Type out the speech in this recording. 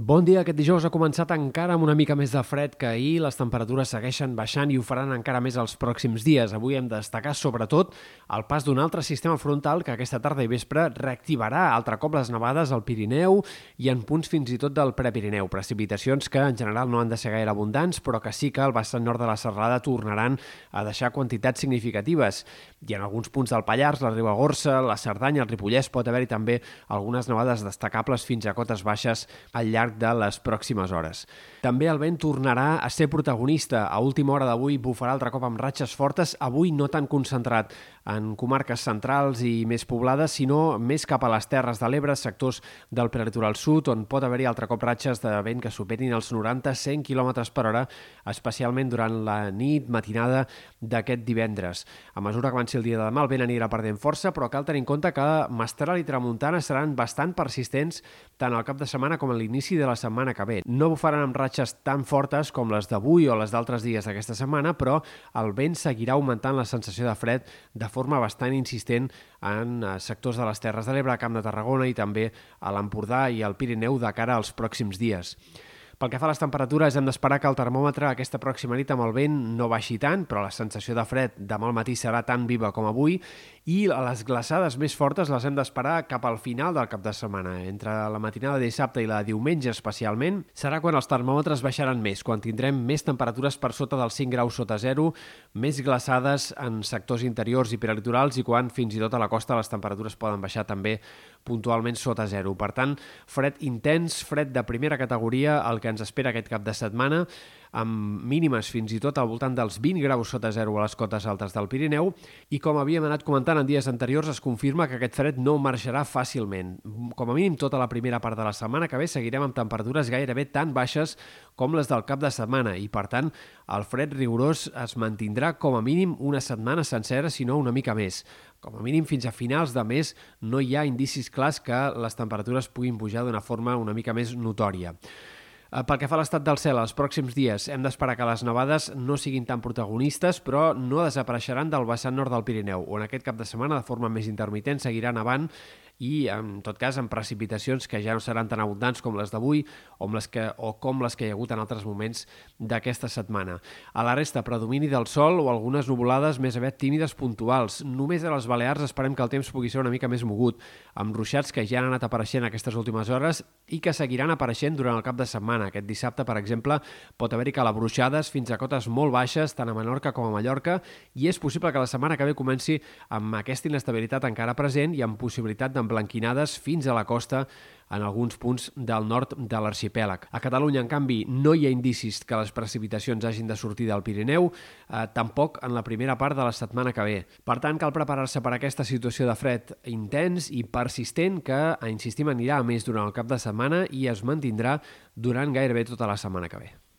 Bon dia. Aquest dijous ha començat encara amb una mica més de fred que ahir. Les temperatures segueixen baixant i ho faran encara més els pròxims dies. Avui hem de destacar, sobretot, el pas d'un altre sistema frontal que aquesta tarda i vespre reactivarà altre cop les nevades al Pirineu i en punts fins i tot del Prepirineu. Precipitacions que en general no han de ser gaire abundants, però que sí que al vessant nord de la serrada tornaran a deixar quantitats significatives. I en alguns punts del Pallars, la Ribagorça, la Cerdanya, el Ripollès, pot haver-hi també algunes nevades destacables fins a cotes baixes al llarg llarg de les pròximes hores. També el vent tornarà a ser protagonista. A última hora d'avui bufarà altre cop amb ratxes fortes, avui no tan concentrat en comarques centrals i més poblades, sinó més cap a les Terres de l'Ebre, sectors del prelitoral sud, on pot haver-hi altre cop ratxes de vent que superin els 90-100 km per hora, especialment durant la nit, matinada d'aquest divendres. A mesura que avanci el dia de demà, el vent anirà perdent força, però cal tenir en compte que Mestral i Tramuntana seran bastant persistents tant al cap de setmana com a l'inici de la setmana que ve. No bufaran amb ratxes tan fortes com les d'avui o les d'altres dies d'aquesta setmana, però el vent seguirà augmentant la sensació de fred de forma bastant insistent en eh, sectors de les Terres de l'Ebre, Camp de Tarragona i també a l'Empordà i al Pirineu de cara als pròxims dies. Pel que fa a les temperatures, hem d'esperar que el termòmetre aquesta pròxima nit amb el vent no baixi tant, però la sensació de fred demà al matí serà tan viva com avui i les glaçades més fortes les hem d'esperar cap al final del cap de setmana. Entre la matinada de dissabte i la diumenge especialment, serà quan els termòmetres baixaran més, quan tindrem més temperatures per sota dels 5 graus sota zero, més glaçades en sectors interiors i prelitorals i quan fins i tot a la costa les temperatures poden baixar també puntualment sota zero. Per tant, fred intens, fred de primera categoria, el que ens espera aquest cap de setmana, amb mínimes fins i tot al voltant dels 20 graus sota zero a les cotes altes del Pirineu i com havíem anat comentant en dies anteriors es confirma que aquest fred no marxarà fàcilment. Com a mínim tota la primera part de la setmana que ve seguirem amb temperatures gairebé tan baixes com les del cap de setmana i per tant el fred rigorós es mantindrà com a mínim una setmana sencera si no una mica més. Com a mínim fins a finals de mes no hi ha indicis clars que les temperatures puguin pujar d'una forma una mica més notòria. Eh, pel que fa a l'estat del cel, els pròxims dies hem d'esperar que les nevades no siguin tan protagonistes, però no desapareixeran del vessant nord del Pirineu, on aquest cap de setmana, de forma més intermitent, seguiran avant i, en tot cas, amb precipitacions que ja no seran tan abundants com les d'avui o, les que, o com les que hi ha hagut en altres moments d'aquesta setmana. A la resta, predomini del sol o algunes nuvolades més aviat tímides puntuals. Només a les Balears esperem que el temps pugui ser una mica més mogut, amb ruixats que ja han anat apareixent aquestes últimes hores i que seguiran apareixent durant el cap de setmana. Aquest dissabte, per exemple, pot haver-hi calabruixades fins a cotes molt baixes, tant a Menorca com a Mallorca, i és possible que la setmana que ve comenci amb aquesta inestabilitat encara present i amb possibilitat d'emblanquinar emblanquinades fins a la costa en alguns punts del nord de l'arxipèlag. A Catalunya, en canvi, no hi ha indicis que les precipitacions hagin de sortir del Pirineu, eh, tampoc en la primera part de la setmana que ve. Per tant, cal preparar-se per aquesta situació de fred intens i persistent que, insistim, anirà a més durant el cap de setmana i es mantindrà durant gairebé tota la setmana que ve.